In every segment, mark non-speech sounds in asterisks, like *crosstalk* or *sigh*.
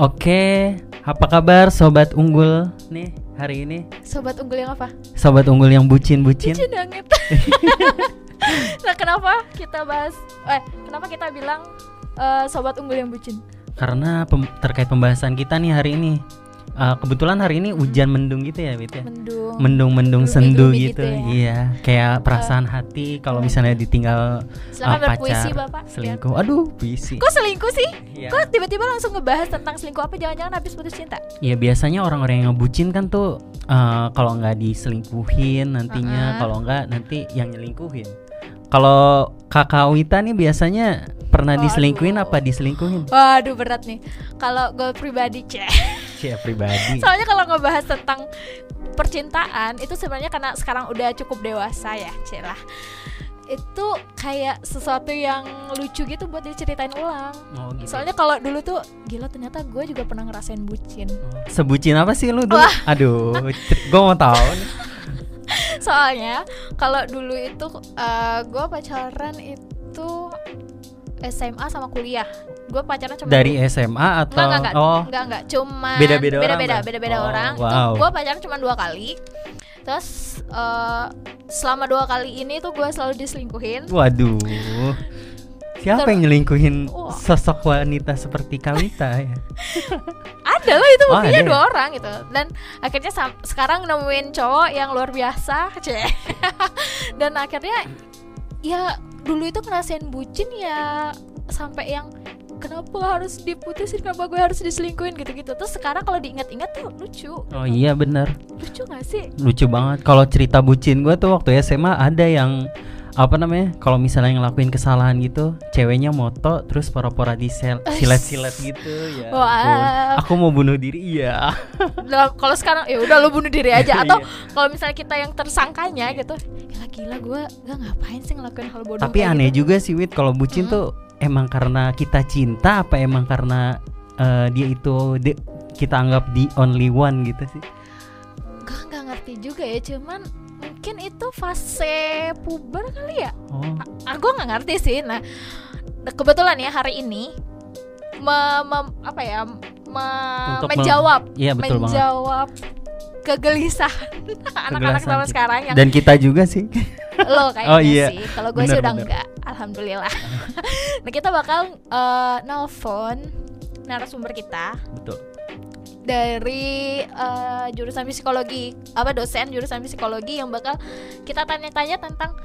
Oke, apa kabar sobat unggul nih hari ini? Sobat unggul yang apa? Sobat unggul yang bucin-bucin. Bucin banget. *laughs* nah, kenapa kita bahas eh kenapa kita bilang eh, sobat unggul yang bucin? Karena pem- terkait pembahasan kita nih hari ini. Uh, kebetulan hari ini hujan mendung gitu ya, Wit ya. Mendung. Mendung-mendung sendu gitu. gitu ya. Iya, kayak perasaan hati kalau misalnya ditinggal Selamat uh, berpuisi, pacar Bapak. selingkuh. Aduh, puisi. Kok selingkuh sih? Iya. Kok tiba-tiba langsung ngebahas tentang selingkuh apa? Jangan-jangan habis putus cinta? Ya biasanya orang-orang yang ngebucin kan tuh uh, kalau nggak diselingkuhin nantinya, Uh-uh. kalau nggak nanti yang nyelingkuhin. Kalau kakak Wita nih biasanya pernah Waduh. diselingkuhin apa diselingkuhin? Waduh berat nih. Kalau gue pribadi cek. *laughs* Cia *laughs* pribadi. Soalnya kalau ngebahas tentang percintaan itu sebenarnya karena sekarang udah cukup dewasa ya, cek lah. Itu kayak sesuatu yang lucu gitu buat diceritain ulang. Oh, gitu. Soalnya kalau dulu tuh gila ternyata gue juga pernah ngerasain bucin. Sebucin apa sih lu dulu? Aduh, gue mau tahu. *laughs* Soalnya kalau dulu itu gue pacaran itu SMA sama kuliah. Gue pacaran cuma Dari dua- SMA atau Enggak, enggak, enggak, oh enggak, enggak, cuma Beda-beda orang beda-beda, berarti? beda-beda Oh, orang. wow. Gue pacaran cuma dua kali. Terus eh, selama dua kali ini tuh gue selalu diselingkuhin. waduh. Siapa Ter- yang nyelingkuhin Wah. sosok wanita seperti Kawita ya? *laughs* Ada lah itu Oh, buktinya ada dua orang gitu. Dan akhirnya sam- sekarang nemuin cowok yang luar biasa, *laughs* cek. Dan akhirnya ya dulu itu ngerasain bucin ya sampai yang kenapa harus diputusin? Kenapa gue harus diselingkuhin? Gitu-gitu. Terus sekarang kalau diingat-ingat tuh lucu. Oh iya benar. lucu gak sih? Lucu banget. Kalau cerita bucin gue tuh waktu SMA ada yang apa namanya kalau misalnya ngelakuin kesalahan gitu ceweknya moto terus pura-pura di silet-silet gitu ya Wah. aku mau bunuh diri iya. *laughs* Lah, kalau sekarang ya udah lo bunuh diri aja. *laughs* Atau Iya. kalau misalnya kita yang tersangkanya gitu gila gila gue gak ngapain sih ngelakuin hal bodoh tapi aneh gitu. juga sih Wit kalau bucin Mm-mm. tuh emang karena kita cinta apa emang karena eh, dia itu kita anggap the only one gitu sih? Gue nggak ngerti juga ya cuman mungkin itu fase puber kali ya? Oh. Gue nggak ngerti sih. Nah kebetulan ya hari ini me- mem- apa ya me- Untuk menjawab iya betul banget. menjawab kegelisahan. *laughs* Anak-anak zaman kita. sekarang yang dan kita juga sih. *laughs* Lo kayaknya Oh, iya. sih. Kalau gue sih udah bener. enggak. Alhamdulillah. *laughs* Nah kita bakal eh, nelpon narasumber kita. Betul. Dari eh, jurusan psikologi apa dosen jurusan psikologi yang bakal kita tanya-tanya tentang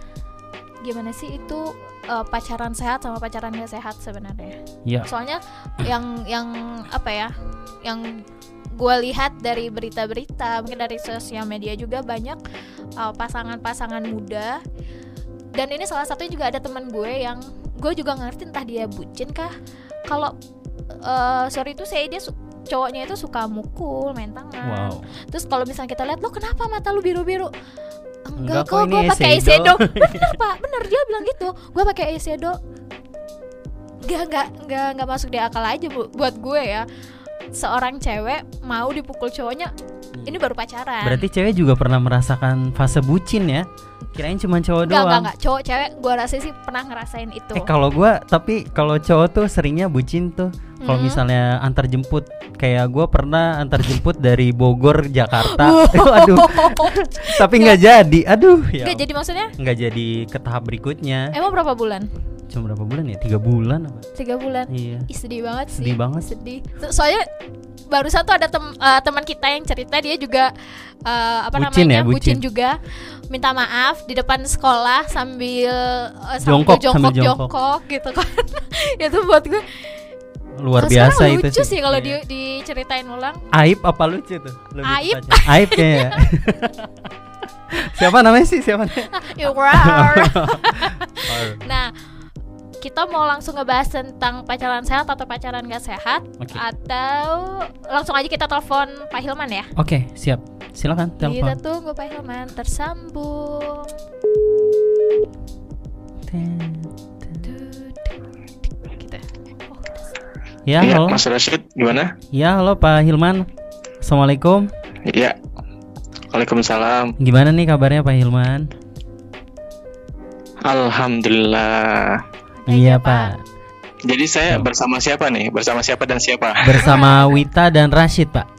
gimana sih itu eh, pacaran sehat sama pacaran gak sehat sebenarnya. Ya soalnya yang yang apa ya yang gue lihat dari berita-berita mungkin dari sosial media juga banyak uh, pasangan-pasangan muda. Dan ini salah satunya juga ada teman gue yang gue juga ngerti entah dia bucin kah. Kalau uh, sorry itu saya dia su- cowoknya itu suka mukul main tangan. Wow. Terus kalau misalnya kita lihat lo kenapa mata lu biru-biru? Enggak enggak, kok, gue pakai eyeshadow." *laughs* bener pak bener dia bilang gitu. Gue pakai eyeshadow Gak, nggak nggak nggak masuk di akal aja bu, buat gue ya seorang cewek mau dipukul cowoknya ini baru pacaran Berarti cewek juga pernah merasakan fase bucin ya? Kirain cuma cowok Enggak, enggak, doang. enggak. Cowok cewek gue rasa sih pernah ngerasain itu. Eh kalau gua tapi kalau cowok tuh seringnya bucin tuh. Kalau Hmm. misalnya antar jemput kayak gua pernah antar jemput dari Bogor Jakarta. *laughs* *laughs* Aduh, tapi nggak jadi. Aduh, ya. Enggak jadi maksudnya? nggak jadi ke tahap berikutnya. Emang berapa bulan? Cuma berapa bulan ya? Tiga bulan apa? Tiga bulan. Iya. Ih, sedih banget sih. Sedih banget. Sedih. So- Soalnya barusan tuh ada tem eh, teman kita yang cerita dia juga eh, apa Bucin namanya ya, bucin. juga minta maaf di depan sekolah sambil eh, Jongkok, sambil jongkok, jongkok. jongkok gitu kan. *laughs* itu buat gue Luar biasa itu lucu sih kalau Iya. di, diceritain ulang. Aib apa lucu tuh? Lebih Aib. tepatnya. Aib kayaknya. *laughs* Siapa namanya sih? Siapa namanya? *laughs* Ya, Nah, kita mau langsung ngebahas tentang pacaran sehat atau pacaran gak sehat Oke. atau langsung aja kita telepon Pak Hilman ya. Oke, siap. Silakan Kita telepon. tunggu Pak Hilman tersambung. Oh, Ya, Iya, halo. Mas Rashid, gimana? Ya, halo Pak Hilman. Assalamualaikum. Iya. Waalaikumsalam. Gimana nih kabarnya Pak Hilman? Alhamdulillah. Iya, Pak. Pak. Jadi saya Tuh. bersama siapa nih? Bersama siapa dan siapa? Bersama *laughs* Wita dan Rashid, Pak.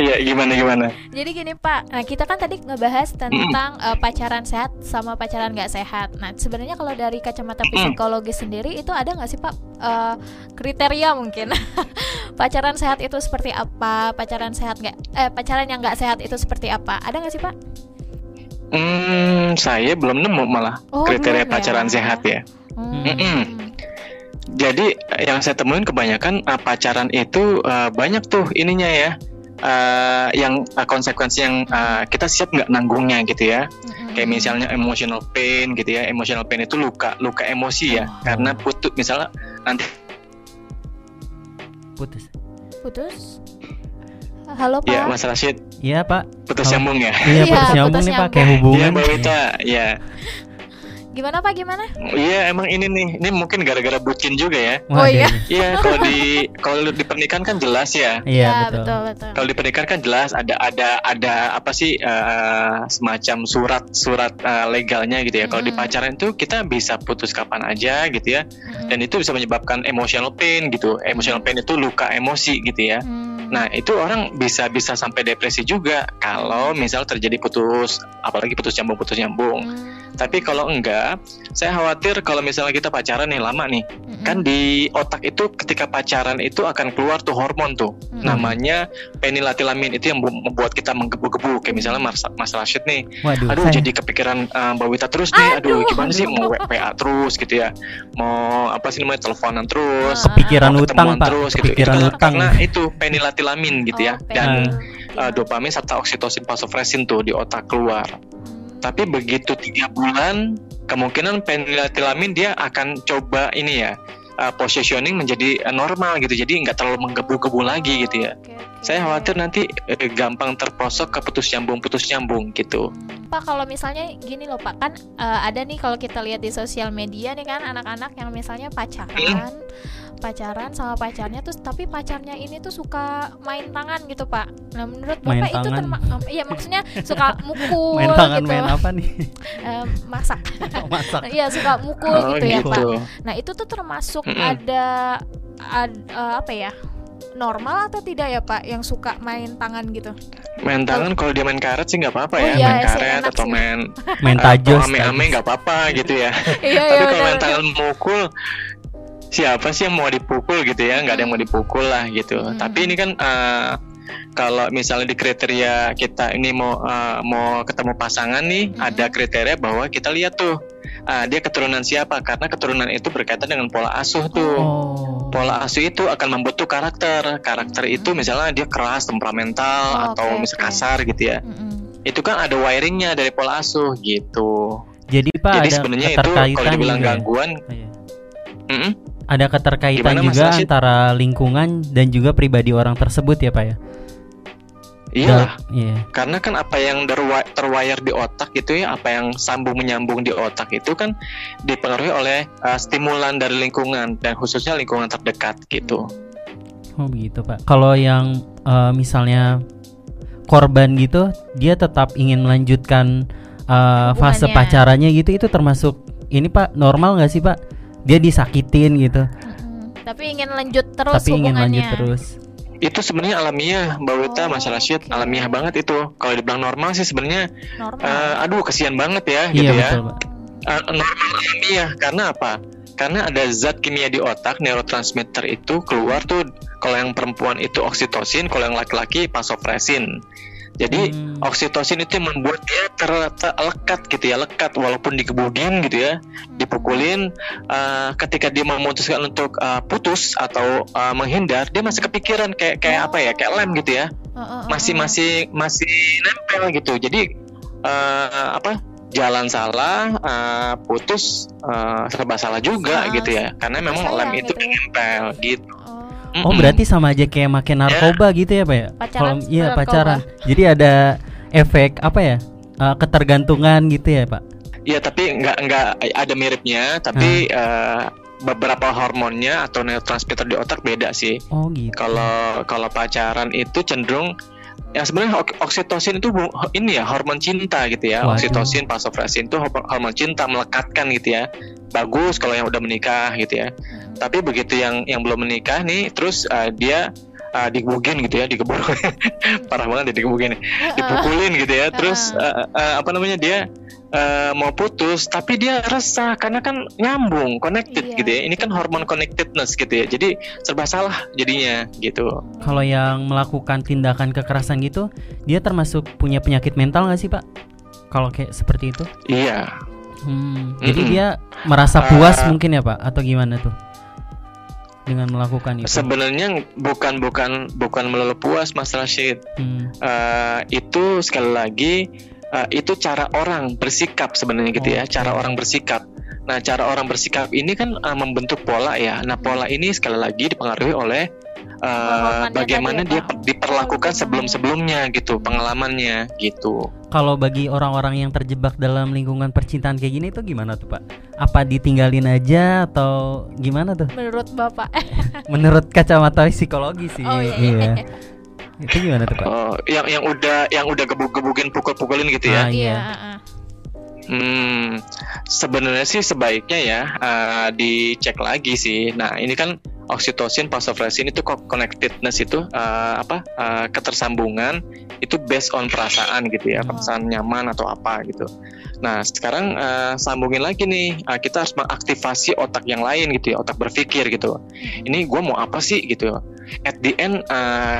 Iya, gimana gimana? Jadi gini Pak, nah kita kan tadi ngebahas tentang eh, pacaran sehat sama pacaran nggak sehat. Nah sebenarnya kalau dari kacamata Mm-mm. psikologis sendiri itu ada nggak sih Pak eh, kriteria mungkin *laughs* pacaran sehat itu seperti apa? Pacaran sehat nggak? Eh pacaran yang nggak sehat itu seperti apa? Ada nggak sih Pak? Hmm, saya belum nemu malah Oh, kriteria belum ya. pacaran sehat ya. Hmm. Mm-mm. Jadi eh, yang saya temuin kebanyakan eh, pacaran itu eh, banyak tuh ininya ya. eh, yang eh, konsekuensi yang eh, kita siap nggak nanggungnya gitu ya. Mm-mm. Kayak misalnya emotional pain gitu ya. Emotional pain itu luka luka emosi ya. Oh. Karena putus misalnya nanti Putus. putus. Halo Pak. ya Mas Rashid Iya, Pak. putus Halo. nyambung ya. Iya, Iya, putus nyambung putus nih, Pak. Kayak Iya hubungan. Mbak Wita, ya. Gimana Pak? Gimana? Iya emang ini nih, ini mungkin gara-gara bucin juga ya. Oh, iya. Iya *laughs* kalau di kalau di pernikahan kan jelas ya. Iya, Ya, betul. betul betul. Kalau di pernikahan kan jelas ada ada ada apa sih eh, semacam surat surat eh, legalnya gitu ya. Kalau di Mm. pacaran itu kita bisa putus kapan aja gitu ya. Mm-mm. Dan itu bisa menyebabkan emotional pain gitu. Emotional pain itu luka emosi gitu ya. Hmm. Nah itu orang bisa bisa sampai depresi juga kalau misal terjadi putus, apalagi putus nyambung putus nyambung. Hmm. Tapi kalau enggak, saya khawatir kalau misalnya kita pacaran nih lama nih, Mm-mm. kan di otak itu ketika pacaran itu akan keluar tuh hormon tuh, Mm-mm. namanya penilatilamin itu yang bu- membuat kita menggebu-gebu. Kayak misalnya Mas, Mas Rashid nih, Waduh, aduh saya- jadi kepikiran eh, Mbak Wita terus nih, aduh, Aduh. gimana sih mau WA terus gitu ya, mau apa sih namanya teleponan terus. Ah, kepikiran mau utang, Pak. terus gitu. Kepikiran itu utang. karena itu penilatilamin gitu ya, Oh, dan pengen. eh, dopamin serta oksitosin vasopressin tuh di otak keluar. Hmm. Tapi begitu tiga bulan, kemungkinan penilatilamin dia akan coba ini ya, uh, positioning menjadi uh, normal gitu. Jadi nggak terlalu menggebu-gebu lagi gitu ya. Oke, oke. Saya khawatir nanti eh, gampang terprosok ke putus nyambung putus nyambung gitu. Pak kalau misalnya gini loh Pak kan eh, ada nih kalau kita lihat di sosial media nih kan anak-anak yang misalnya pacaran pacaran sama pacarnya terus tapi pacarnya ini tuh suka main tangan gitu Pak. Nah menurut Main Bapak itu tangan. terma em, iya maksudnya suka *laughs* mukul main tangan gitu. main apa nih? *laughs* Masak. *laughs* Masak. Iya suka mukul Oh gitu ya gitu. Pak. Nah itu tuh termasuk Mm-mm. ada ad- eh, apa ya? Normal atau tidak ya Pak yang suka main tangan gitu? Main tangan kalau dia main karet sih nggak apa-apa Oh ya, iya, main karet enak atau sih. main Main uh, tajos. ame-ame nggak apa-apa gitu ya. Iya Tapi iya kalau main tangan mukul siapa sih yang mau dipukul gitu ya nggak ada yang mau dipukul lah gitu Hmm. tapi ini kan eh, kalau misalnya di kriteria kita ini mau eh, mau ketemu pasangan nih Hmm. ada kriteria bahwa kita lihat tuh ah, dia keturunan siapa karena keturunan itu berkaitan dengan pola asuh tuh Oh. pola asuh itu akan membentuk karakter karakter itu misalnya dia keras temperamental Oh, atau misalnya oke. kasar gitu ya Mm-mm. itu kan ada wiringnya dari pola asuh gitu Jadi Pak jadi ada sebenarnya itu kalau dibilang juga ya? gangguan Oh, iya. mm-mm, Ada keterkaitan Gimana, juga Rashid? antara lingkungan dan juga pribadi orang tersebut ya Pak ya? iya Iya. karena kan apa yang terwire di otak gitu ya apa yang sambung menyambung di otak itu kan dipengaruhi oleh uh, stimulan dari lingkungan dan khususnya lingkungan terdekat gitu Oh begitu Pak. Kalau yang eh, misalnya korban gitu, dia tetap ingin melanjutkan eh, fase pacarannya gitu, itu termasuk ini Pak normal nggak sih Pak? Dia disakitin gitu. Tapi ingin lanjut terus tapi ingin lanjut terus. itu sebenarnya alamiah Mbak Wita Oh, Mas Rashid oke. alamiah banget itu kalau dibilang normal sih sebenarnya Normal. uh, aduh kesian banget ya Iya gitu ya betul Pak. Uh, normal alamiah karena apa karena ada zat kimia di otak neurotransmitter itu keluar tuh kalau yang perempuan itu oksitosin kalau yang laki-laki vasopressin jadi Hmm. oksitosin itu yang membuat dia ter- ter- lekat gitu ya lekat walaupun digebugin gitu ya dipukulin uh, ketika dia memutuskan untuk uh, putus atau uh, menghindar dia masih kepikiran kayak kayak apa ya kayak lem gitu ya. Uh, uh, uh, masih masih masih nempel gitu. Jadi uh, apa jalan salah uh, putus uh, serba salah juga gitu ya. karena memang lem itu gitu ya. nempel gitu Oh. Oh Mm-mm. berarti sama aja kayak makin narkoba gitu ya Pak ya? Pacaran iya pacaran. Jadi ada efek apa ya? eh, ketergantungan gitu ya Pak? Iya tapi nggak nggak ada miripnya tapi eh, beberapa hormonnya atau neurotransmitter di otak beda sih. Oh gitu. Kalau kalau pacaran itu cenderung yang sebenarnya ok- oksitosin itu ini ya hormon cinta gitu ya. Waduh. Oksitosin, vasopressin itu hormon cinta melekatkan gitu ya. Bagus kalau yang udah menikah gitu ya. Hmm. Tapi begitu yang yang belum menikah nih, terus uh, dia uh, digebugin gitu ya, digebuk *laughs* parah banget ya digebugin, *laughs* dipukulin gitu ya. Terus uh, uh, apa namanya dia uh, mau putus, tapi dia resah karena kan nyambung, connected Iya, gitu ya. Ini kan hormon connectedness gitu ya. Jadi serba salah jadinya gitu. Kalau yang melakukan tindakan kekerasan gitu, dia termasuk punya penyakit mental nggak sih pak? Kalau kayak seperti itu? Iya. Hmm, Jadi Mm-mm. dia merasa puas Uh, mungkin ya pak? Atau gimana tuh? Dengan melakukan itu? Sebenarnya bukan bukan bukan melulu puas Mas Rashid. Hmm, Eh, itu sekali lagi eh, itu cara orang bersikap sebenarnya gitu ya, cara orang bersikap. Nah, cara orang bersikap ini kan eh, membentuk pola ya. Nah, pola ini sekali lagi dipengaruhi oleh eh, Pengalamannya bagaimana ya, dia per- diperlakukan sebelum-sebelumnya gitu, pengalamannya gitu. Kalau bagi orang-orang yang terjebak dalam lingkungan percintaan kayak gini tuh gimana tuh pak? Apa ditinggalin aja atau gimana tuh? Menurut Bapak. Menurut kacamata psikologi sih. Oh iya. iya. Itu gimana tuh pak? Oh, yang yang udah yang udah gebuk-gebukin pukul-pukulin gitu ya. Ah, Iya, iya. heeh. Hmm, sebenarnya sih sebaiknya ya eh, dicek lagi sih. Nah, ini kan oksitosin, vasopressin itu kok connectedness itu eh, apa eh, ketersambungan itu based on perasaan gitu ya, Hmm. perasaan nyaman atau apa gitu. Nah, sekarang eh, sambungin lagi nih, eh, kita harus mengaktifasi otak yang lain gitu ya, otak berpikir gitu. Ini gue mau apa sih gitu? At the end,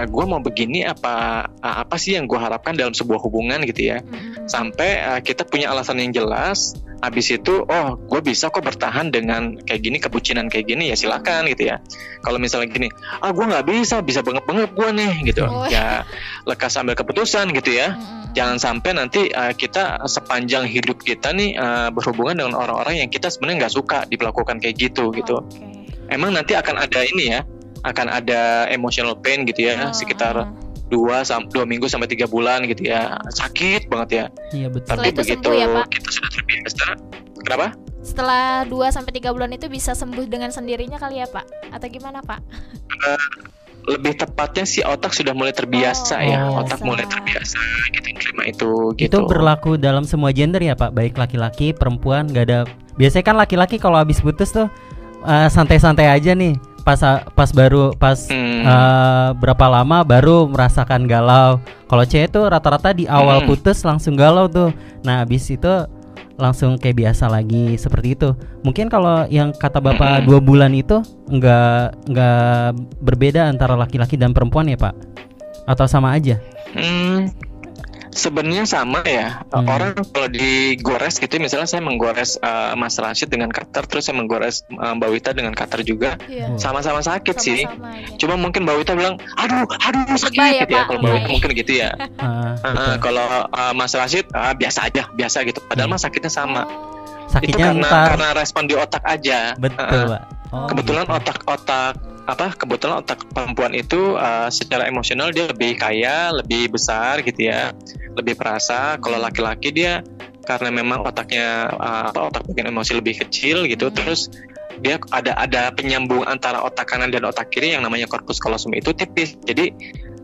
gue mau begini apa apa sih yang gue harapkan dalam sebuah hubungan gitu ya? Sampai uh, kita punya alasan yang jelas habis itu oh gue bisa kok bertahan dengan kayak gini kebucinan kayak gini ya silakan gitu ya kalau misalnya gini ah gue nggak bisa bisa banget banget gue nih gitu Oh. ya lekas ambil keputusan gitu ya Mm-mm. jangan sampai nanti uh, kita sepanjang hidup kita nih uh, berhubungan dengan orang-orang yang kita sebenarnya nggak suka diperlakukan kayak gitu gitu Oke. emang nanti akan ada ini ya akan ada emotional pain gitu ya Oh, sekitar. Dua dua minggu sampai tiga bulan gitu ya sakit banget ya Iya betul. Setelah tapi itu begitu sembuh ya, Pak? kita sudah terbiasa, kenapa? Setelah 2 sampai 3 bulan itu bisa sembuh dengan sendirinya kali ya, Pak? Atau gimana, Pak? Lebih tepatnya si otak sudah mulai terbiasa Oh, ya, oh. otak mulai terbiasa gitu terima itu gitu. Itu berlaku dalam semua gender ya pak, baik laki-laki, perempuan, nggak ada. Biasanya kan laki-laki kalau habis putus tuh eh, santai-santai aja nih. Pas pas baru pas Hmm. eh, berapa lama baru merasakan galau. Kalau cewek tuh rata-rata di awal Hmm. putus langsung galau tuh. Nah habis itu langsung kayak biasa lagi seperti itu. Mungkin kalau yang kata bapak Hmm. dua bulan itu nggak nggak berbeda antara laki-laki dan perempuan ya pak? Atau sama aja? Hmm, sebenarnya sama ya. Hmm. Orang kalau digores gitu, misalnya saya menggores uh, Mas Rashid dengan Qatar, terus saya menggores uh, Mbak Wita dengan Qatar juga, Iya. Oh. sama-sama sakit sih. Sama-sama aja. Cuma mungkin Mbak Wita bilang, aduh, aduh sakit ya, gitu ya. Pak, Kalau Mbak Wita mungkin gitu ya. *laughs* Uh, betul. kalau uh, Mas Rashid ah, biasa aja, biasa gitu. Padahal Hmm. mah sakitnya sama. Oh. itu Sakitnya karena ntar karena respon di otak aja. betul Uh-uh. pak. Oh, kebetulan gitu. otak-otak apa kebetulan otak perempuan itu uh, secara emosional dia lebih kaya, lebih besar gitu ya, lebih perasa. Kalau laki-laki dia karena memang otaknya uh, apa otak bagian emosi lebih kecil gitu, Hmm. terus dia ada ada penyambung antara otak kanan dan otak kiri yang namanya korpus kalosum itu tipis. Jadi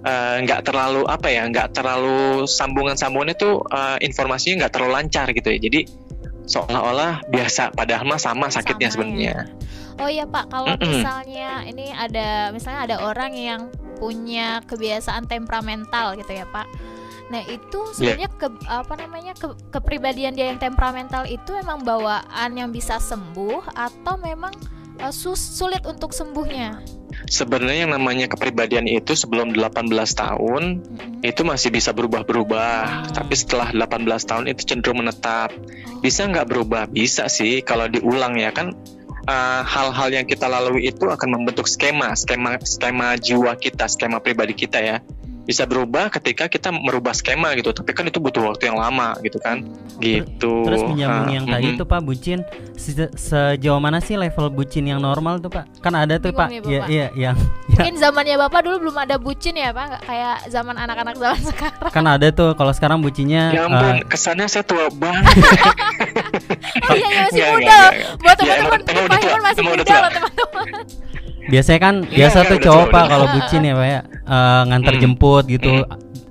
uh, nggak terlalu apa ya, nggak terlalu sambungan-sambungannya tuh uh, informasinya nggak terlalu lancar gitu ya. Jadi seolah-olah biasa padahal mah sama sakitnya Sama sebenarnya. ya. Oh iya Pak, kalau misalnya ini ada misalnya ada orang yang punya kebiasaan temperamental gitu ya Pak. Nah itu Iya. sebenarnya ke, apa namanya ke- kepribadian dia yang temperamental itu memang bawaan yang bisa sembuh atau memang eh, sus- sulit untuk sembuhnya. Sebenarnya yang namanya kepribadian itu sebelum 18 tahun Mm-mm. itu masih bisa berubah-berubah, Hmm. tapi setelah 18 tahun itu cenderung menetap. Oh. Bisa nggak berubah? Bisa sih kalau diulang ya kan. Eh, hal-hal yang kita lalui itu akan membentuk skema, skema, skema jiwa kita, skema pribadi kita ya. Bisa berubah ketika kita merubah skema gitu, tapi kan itu butuh waktu yang lama gitu kan, gitu. Terus menyambung Ah, yang tadi mm-mm. tuh Pak bucin se- sejauh mana sih level bucin yang normal tuh Pak? Kan ada tuh Bingung Pak. nih, Iya iya *laughs* yang Mungkin zamannya Bapak dulu belum ada bucin ya Pak, kayak zaman anak-anak zaman sekarang. kan ada tuh kalau sekarang bucinnya Ya eh, ampun, kesannya saya tua banget. *laughs* Iya, iya masih muda. nggak. Buat Ya, teman-teman Iman masih muda loh teman-teman. biasanya kan Iya, biasa iya, tuh cowok Pak kalau bucin ya Pak ya eh, nganter Hmm. jemput gitu.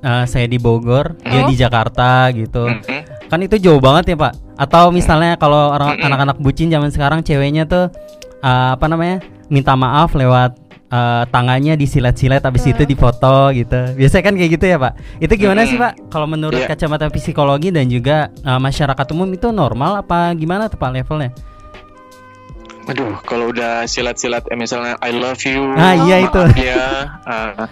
uh, saya di Bogor, dia Oh. di Jakarta gitu. Mm-mm. Kan itu jauh banget ya, Pak. Atau misalnya kalau orang anak-anak bucin zaman sekarang ceweknya tuh uh, apa namanya? minta maaf lewat uh, tangannya disilet-silet habis itu Hmm. difoto gitu. Biasanya kan kayak gitu ya, Pak. Itu gimana sih, Mm-mm. Pak? Kalau menurut Iya. kacamata psikologi dan juga uh, masyarakat umum itu normal apa gimana tuh Pak levelnya? Aduh, kalau udah silat-silat eh, misalnya I love you. Ah, iya maaf itu. Ya, ah,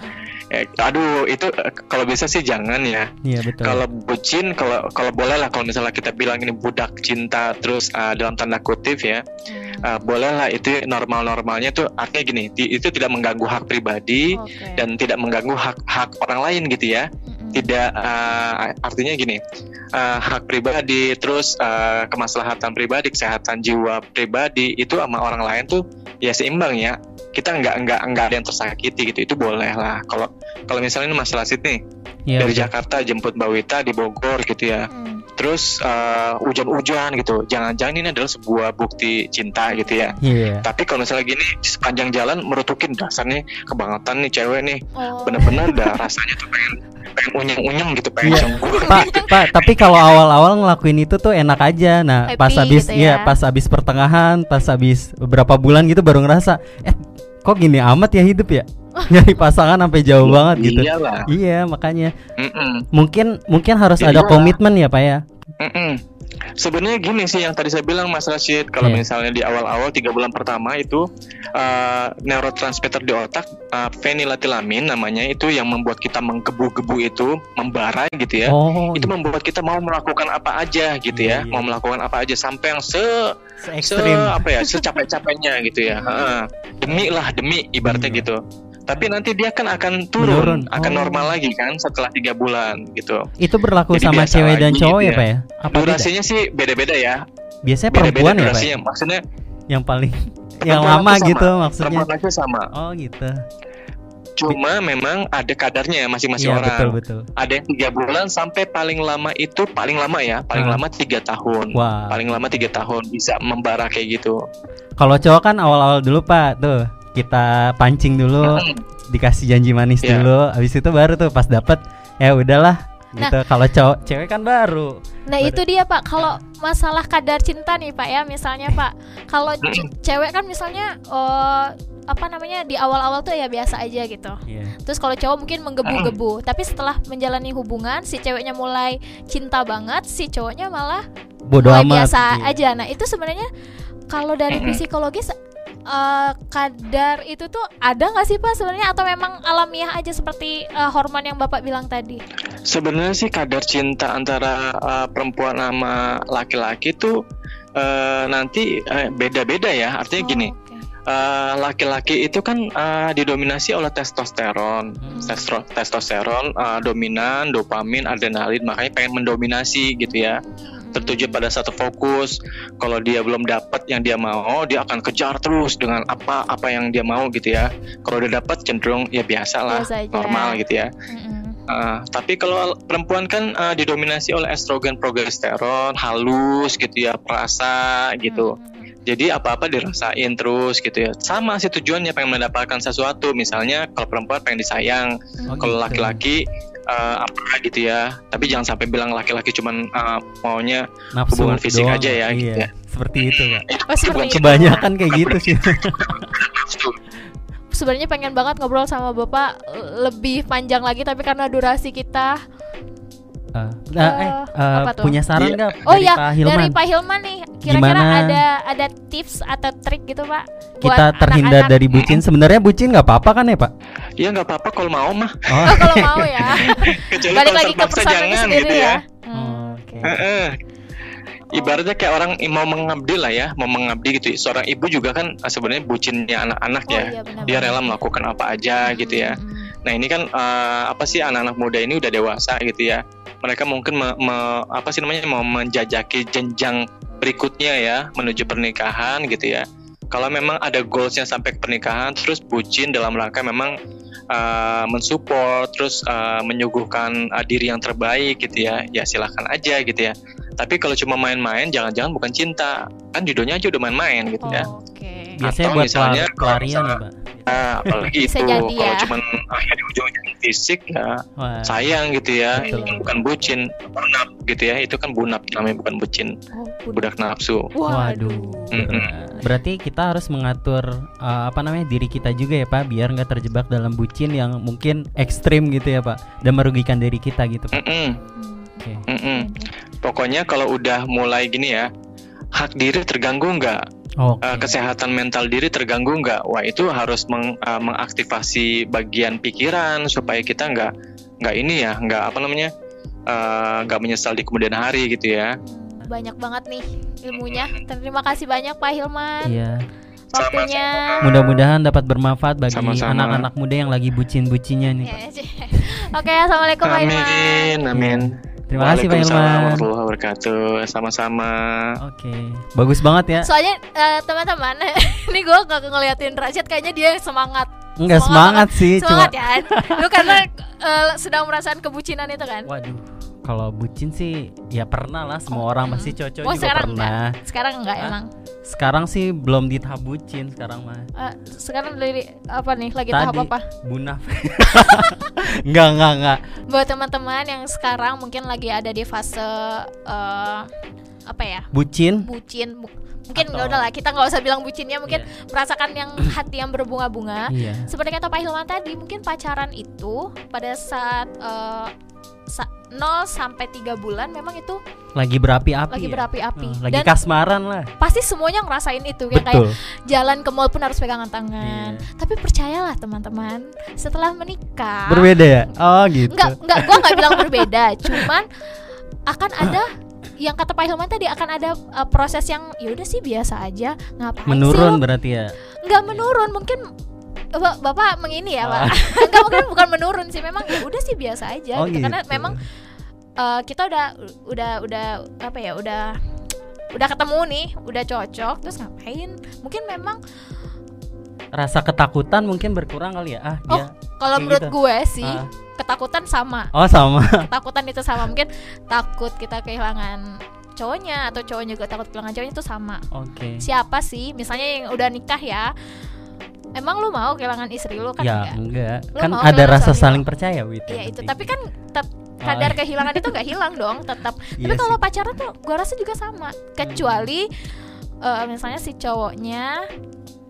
eh, aduh itu eh, kalau bisa sih jangan ya. Iya, betul. Kalau bucin, kalau kalau boleh lah kalau misalnya kita bilang ini budak cinta terus ah, dalam tanda kutip ya, Hmm. ah, boleh lah itu normal-normalnya tuh artinya gini, di- itu tidak mengganggu hak pribadi Oke. dan tidak mengganggu hak hak orang lain gitu ya. Mm-mm. Tidak ah, artinya gini, ah, hak pribadi terus ah, kemaslahatan pribadi, kesehatan jiwa pribadi itu sama orang lain tuh ya seimbang ya. Kita nggak nggak nggak ada yang tersakiti gitu, itu boleh lah. Kalau kalau misalnya ini masalah Sydney Iya, dari betul. Jakarta jemput Mbak Wita di Bogor gitu ya. Hmm. Terus uh, hujan-hujan gitu. Jangan-jangan ini adalah sebuah bukti cinta gitu ya. Iya. Tapi kalau misalnya gini sepanjang jalan merutukin dasarnya kebangetan nih cewek nih. Oh. Bener-bener udah rasanya tuh pengen pengen unyeng-unyeng gitu, pengen Iya. cemburu. Pak, Pak, tapi kalau awal-awal ngelakuin itu tuh enak aja. Nah, Happy pas habis gitu ya, ya. pas habis pertengahan, pas habis beberapa bulan gitu baru ngerasa, eh kok gini amat ya hidup ya? *laughs* Nyari pasangan sampai jauh banget gitu. Iyalah. Iya, makanya Mm-mm. mungkin mungkin harus Ya ada iyalah. komitmen ya, Pak ya. Mm-mm. Sebenarnya gini sih yang tadi saya bilang masalah shit kalau Iya. misalnya di awal-awal tiga bulan pertama itu uh, neurotransmitter di otak uh, feniletilamin namanya itu yang membuat kita menggebu-gebu itu membara gitu ya. Oh, itu membuat kita mau melakukan apa aja gitu Iya, ya, iya. mau melakukan apa aja sampai yang se, se ekstrim. apa ya, secapek-capeknya gitu ya. *laughs* Heeh. demi lah, demi ibaratnya Iya. gitu. Tapi nanti dia kan akan turun, Menurun. akan Oh. normal lagi kan setelah tiga bulan gitu. Itu berlaku Jadi sama cewek dan lagi cowok gitu ya, ya. Pak ya? Apa beda? Durasinya sih beda-beda ya. Biasanya Beda-beda perempuan ya, Pak. durasinya. Maksudnya Yang paling yang lama sama. gitu maksudnya. perempuan sama. Oh, gitu. Cuma memang ada kadarnya masing-masing Iya, orang. betul betul. Ada yang tiga bulan sampai paling lama itu paling lama ya, paling Hmm. lama tiga tahun. Wah. Paling lama tiga tahun bisa membara kayak gitu. Kalau cowok kan awal-awal dulu Pak, tuh kita pancing dulu, dikasih janji manis Iya. dulu, habis itu baru tuh pas dapet ya udahlah gitu. Kalau cowok cewek kan baru. Nah Baru- itu dia pak kalau masalah kadar cinta nih pak ya misalnya pak kalau ce- cewek kan misalnya eh, apa namanya di awal-awal tuh ya biasa aja gitu Iya. terus kalau cowok mungkin menggebu-gebu tapi setelah menjalani hubungan si ceweknya mulai cinta banget si cowoknya malah Bodoh mulai amat. biasa Iya. aja nah itu sebenarnya kalau dari psikologis eh, kadar itu tuh ada nggak sih pak sebenarnya atau memang alamiah aja seperti eh, hormon yang bapak bilang tadi Sebenarnya sih kadar cinta antara uh, perempuan sama laki-laki tuh uh, nanti uh, beda-beda ya. Artinya Oh, gini, oke. uh, laki-laki itu kan uh, didominasi oleh testosteron. Hmm. Testro- testosteron uh, dominan, dopamin, adrenalin, makanya pengen mendominasi gitu ya. Tertuju pada satu fokus. Kalau dia belum dapat yang dia mau, dia akan kejar terus dengan apa apa yang dia mau gitu ya. Kalau udah dapat cenderung ya biasa lah, normal gitu ya. Mm-mm. Uh, tapi kalau perempuan kan uh, didominasi oleh estrogen, progesteron, halus gitu ya, perasa gitu. Mm-mm. Jadi apa-apa dirasain terus gitu ya. Sama sih tujuannya pengen mendapatkan sesuatu. Misalnya kalau perempuan pengen disayang, Oh, kalau gitu. laki-laki uh, apa gitu ya. Tapi jangan sampai bilang laki-laki cuman uh, maunya Nafsu hubungan fisik doang. aja ya, Iya, gitu ya. Seperti itu, Pak. Oh, seperti bukan itu. Kebanyakan kayak gitu sih. *laughs* Sebenarnya pengen banget ngobrol sama bapak lebih panjang lagi tapi karena durasi kita Uh, nah, eh, Eh, uh, apa tuh? punya saran Iya. nggak oh dari ya Pak Hilman? dari Pak Hilman nih kira-kira Gimana? ada ada tips atau trik gitu pak buat Kita terhindar anak-anak? dari bucin. Sebenarnya bucin nggak apa-apa kan ya, Pak? Ya nggak apa-apa kalau mau mah. Oh, oh kalau mau ya *laughs* Kecuali balik kalau lagi ke jangan sendiri gitu ya, ya. Hmm. oke. Heeh. Ibaratnya kayak orang mau mengabdi lah ya, mau mengabdi gitu. Seorang ibu juga kan uh, sebenarnya bucinnya anak-anak Oh, ya. iya, benar, Dia rela melakukan apa aja gitu ya. Hmm. Nah ini kan eh, apa sih anak-anak muda ini udah dewasa gitu ya. Mereka mungkin me- me- apa sih namanya mau menjajaki jenjang berikutnya ya menuju pernikahan gitu ya. Kalau memang ada goalsnya sampai ke pernikahan, terus bucin dalam rangka memang eh, mensupport, terus eh, menyuguhkan eh, diri yang terbaik gitu ya, ya silahkan aja gitu ya. Tapi kalau cuma main-main, jangan-jangan bukan cinta, kan judulnya aja udah main-main gitu ya. oke Biasanya Atau buat misalnya pelar- pelarian ya, Pak. Nah, apalagi Bisa itu jadi kalau ya. cuman akhirnya ujung-ujungnya fisik ya Wah. sayang gitu ya Betul. itu bukan bucin bunap gitu ya itu kan bunap namanya bukan bucin Oh, budak nafsu Waduh. Mm-mm. berat. Berarti kita harus mengatur uh, apa namanya diri kita juga ya Pak, biar nggak terjebak dalam bucin yang mungkin ekstrim gitu ya Pak, dan merugikan diri kita gitu Pak. Mm-mm, Hmm. Oke. mm-mm. pokoknya kalau udah mulai gini ya hak diri terganggu nggak Oke. Eh, kesehatan mental diri terganggu nggak wah itu harus meng- eh, mengaktifasi bagian pikiran supaya kita nggak nggak ini ya nggak apa namanya eh, nggak menyesal di kemudian hari gitu ya Banyak banget nih ilmunya. Terima kasih banyak Pak Hilman. Iya. Waktunya. Mudah-mudahan dapat bermanfaat bagi anak-anak muda yang lagi bucin-bucinnya nih. Ya, Pak. Cik. Oke, assalamualaikum Pak Hilman. amin amin Terima kasih Pak Waalaikumsalam Hilman. warahmatullahi wabarakatuh sama-sama Oke. Bagus banget ya. Soalnya eh, teman-teman, *laughs* ini gue gak ngeliatin Rashid kayaknya dia semangat. Enggak semangat sih, Semangat cuma *laughs* ya. Lu karena eh, sedang merasakan kebucinan itu kan. Waduh. Kalau bucin sih ya pernah lah semua orang Hmm. pasti cocok Oh, juga sekarang pernah. enggak. Sekarang enggak Hah? emang. Sekarang sih belum di tahap bucin sekarang mah. Eh, sekarang dari apa nih? Lagi Tadi tahap apa? bunaf. *laughs* enggak, enggak, enggak. Buat teman-teman yang sekarang mungkin lagi ada di fase eh, apa ya? Bucin. Bucin. Bu- mungkin Atau- nggak udah lah kita nggak usah bilang bucinnya mungkin Iya. merasakan yang hati yang berbunga-bunga Iya. seperti kata Pak Hilman tadi mungkin pacaran itu pada saat eh, sa- 0 sampai 3 bulan memang itu Lagi berapi-api. lagi ya? berapi-api Oh, lagi dan kasmaran lah. pasti semuanya ngerasain itu ya kayak jalan ke mall pun harus pegangan tangan Iya. tapi percayalah teman-teman setelah menikah Berbeda ya? Oh, gitu. nggak nggak gua nggak bilang berbeda *laughs* cuman akan ada yang kata Pak Hilman tadi akan ada uh, proses yang ya udah sih biasa aja ngapain Menurun sih berarti ya. lu? nggak menurun mungkin Bapak mengini ya, Ah. Pak. *laughs* Enggak mungkin bukan menurun sih, memang ya udah sih biasa aja Oh, gitu. Karena gitu. memang uh, kita udah udah udah apa ya, udah udah ketemu nih, udah cocok, terus ngapain? Mungkin memang Rasa ketakutan mungkin berkurang kali ya. Ah, Oh, dia. kalau menurut gitu. gue sih Ah. ketakutan sama. Oh, sama. *laughs* ketakutan itu sama mungkin takut kita kehilangan cowoknya atau cowoknya juga takut kehilangan cowoknya itu sama Oke. siapa sih misalnya yang udah nikah ya emang lu mau kehilangan istri lu kan ya, enggak enggak. Lu Kan ada rasa saling lo? percaya gitu. iya itu tapi kan tetap Oh, kadar iya. kehilangan itu nggak hilang dong tetap Iya tapi kalau pacaran tuh gua rasa juga sama kecuali eh, misalnya si cowoknya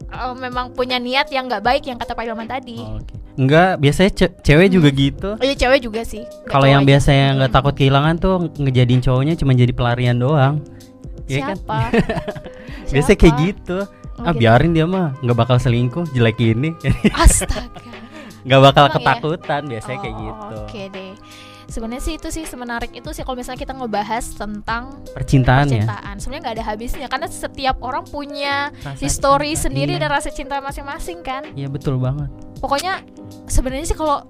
eh, memang punya niat yang nggak baik yang kata Pak Ilman tadi Oh, Oke. Enggak, biasanya ce- cewek juga gitu. Iya cewek juga sih Kalau yang aja. biasanya nggak Hmm. takut kehilangan tuh ngejadiin cowoknya cuma jadi pelarian doang. Iya kan? siapa *laughs* Biasanya kayak Siapa? gitu. Oh, ah gitu. biarin dia mah nggak bakal selingkuh jelek ini. *laughs* astaga *laughs* nggak bakal Emang iya? ketakutan biasanya kayak Oh, gitu. Oke deh. Sebenarnya sih itu sih semenarik itu sih kalau misalnya kita ngebahas tentang Percintaan ya. percintaan. Sebenarnya nggak ada habisnya karena setiap orang punya Rasa history cinta, sendiri iya. dan rasa cinta masing-masing kan. Iya betul banget. Pokoknya sebenarnya sih kalau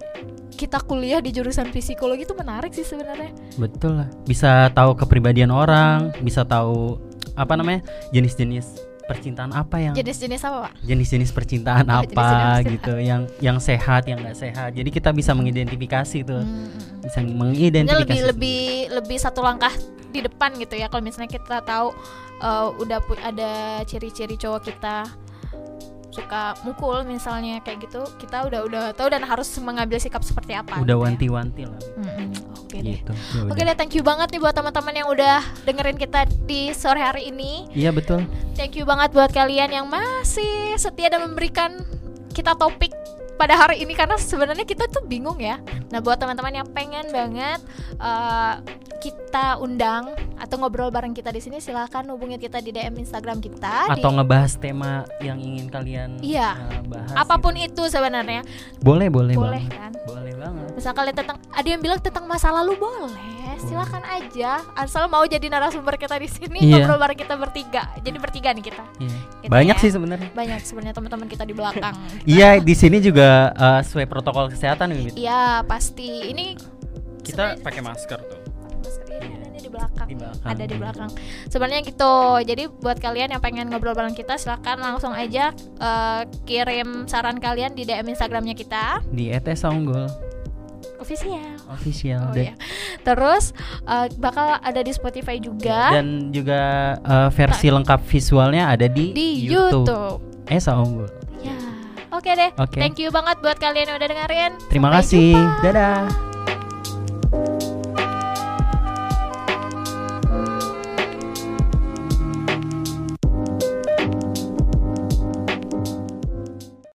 kita kuliah di jurusan psikologi itu menarik sih sebenarnya. Betul lah. Bisa tahu kepribadian orang, bisa tahu apa namanya jenis-jenis percintaan apa yang Jenis-jenis apa, Pak? jenis-jenis percintaan Oh, apa jenis-jenis percintaan. gitu yang yang sehat yang nggak sehat jadi kita bisa mengidentifikasi tuh Hmm, hmm, hmm. bisa mengidentifikasi lebih lebih lebih satu langkah di depan gitu ya kalau misalnya kita tahu uh, udah ada ciri-ciri cowok kita suka mukul misalnya kayak gitu kita udah udah tahu dan harus mengambil sikap seperti apa udah gitu ya. wanti-wanti lah Mm-mm, oke deh. Gitu. Ya Oke deh, thank you banget nih buat teman-teman yang udah dengerin kita di sore hari ini. iya betul. Thank you banget buat kalian yang masih setia dan memberikan kita topik pada hari ini karena sebenarnya kita tuh bingung ya. Nah, buat teman-teman yang pengen banget uh, kita undang atau ngobrol bareng kita di sini silahkan hubungin kita di DM Instagram kita di atau ngebahas tema yang ingin kalian Iya. uh, bahas apa pun gitu. itu sebenarnya. boleh boleh Boleh banget kan? boleh banget Misal kalian tentang ada yang bilang tentang masa lalu boleh, silakan aja. Asal mau jadi narasumber kita di sini Iya. ngobrol bareng kita bertiga. Jadi bertiga nih kita. Iya. Gitu banyak ya. sih sebenarnya Banyak sebenarnya teman-teman kita di belakang. iya di sini juga uh, sesuai protokol kesehatan gitu Iya, pasti. Ini kita pakai masker tuh masker ini ada di belakang. Di belakang, Ada di belakang. Sebenarnya gitu. Jadi buat kalian yang pengen ngobrol bareng kita silakan langsung aja eh, kirim saran kalian di DM Instagramnya kita. di ETS Unggul Official. official Oh deh. iya. Terus eh, bakal ada di Spotify juga dan juga uh, versi lengkap visualnya ada di, di YouTube. Esa Unggul. Oke deh. Oke. Thank you banget buat kalian yang udah dengerin. Terima Sampai kasih. jumpa. Dadah.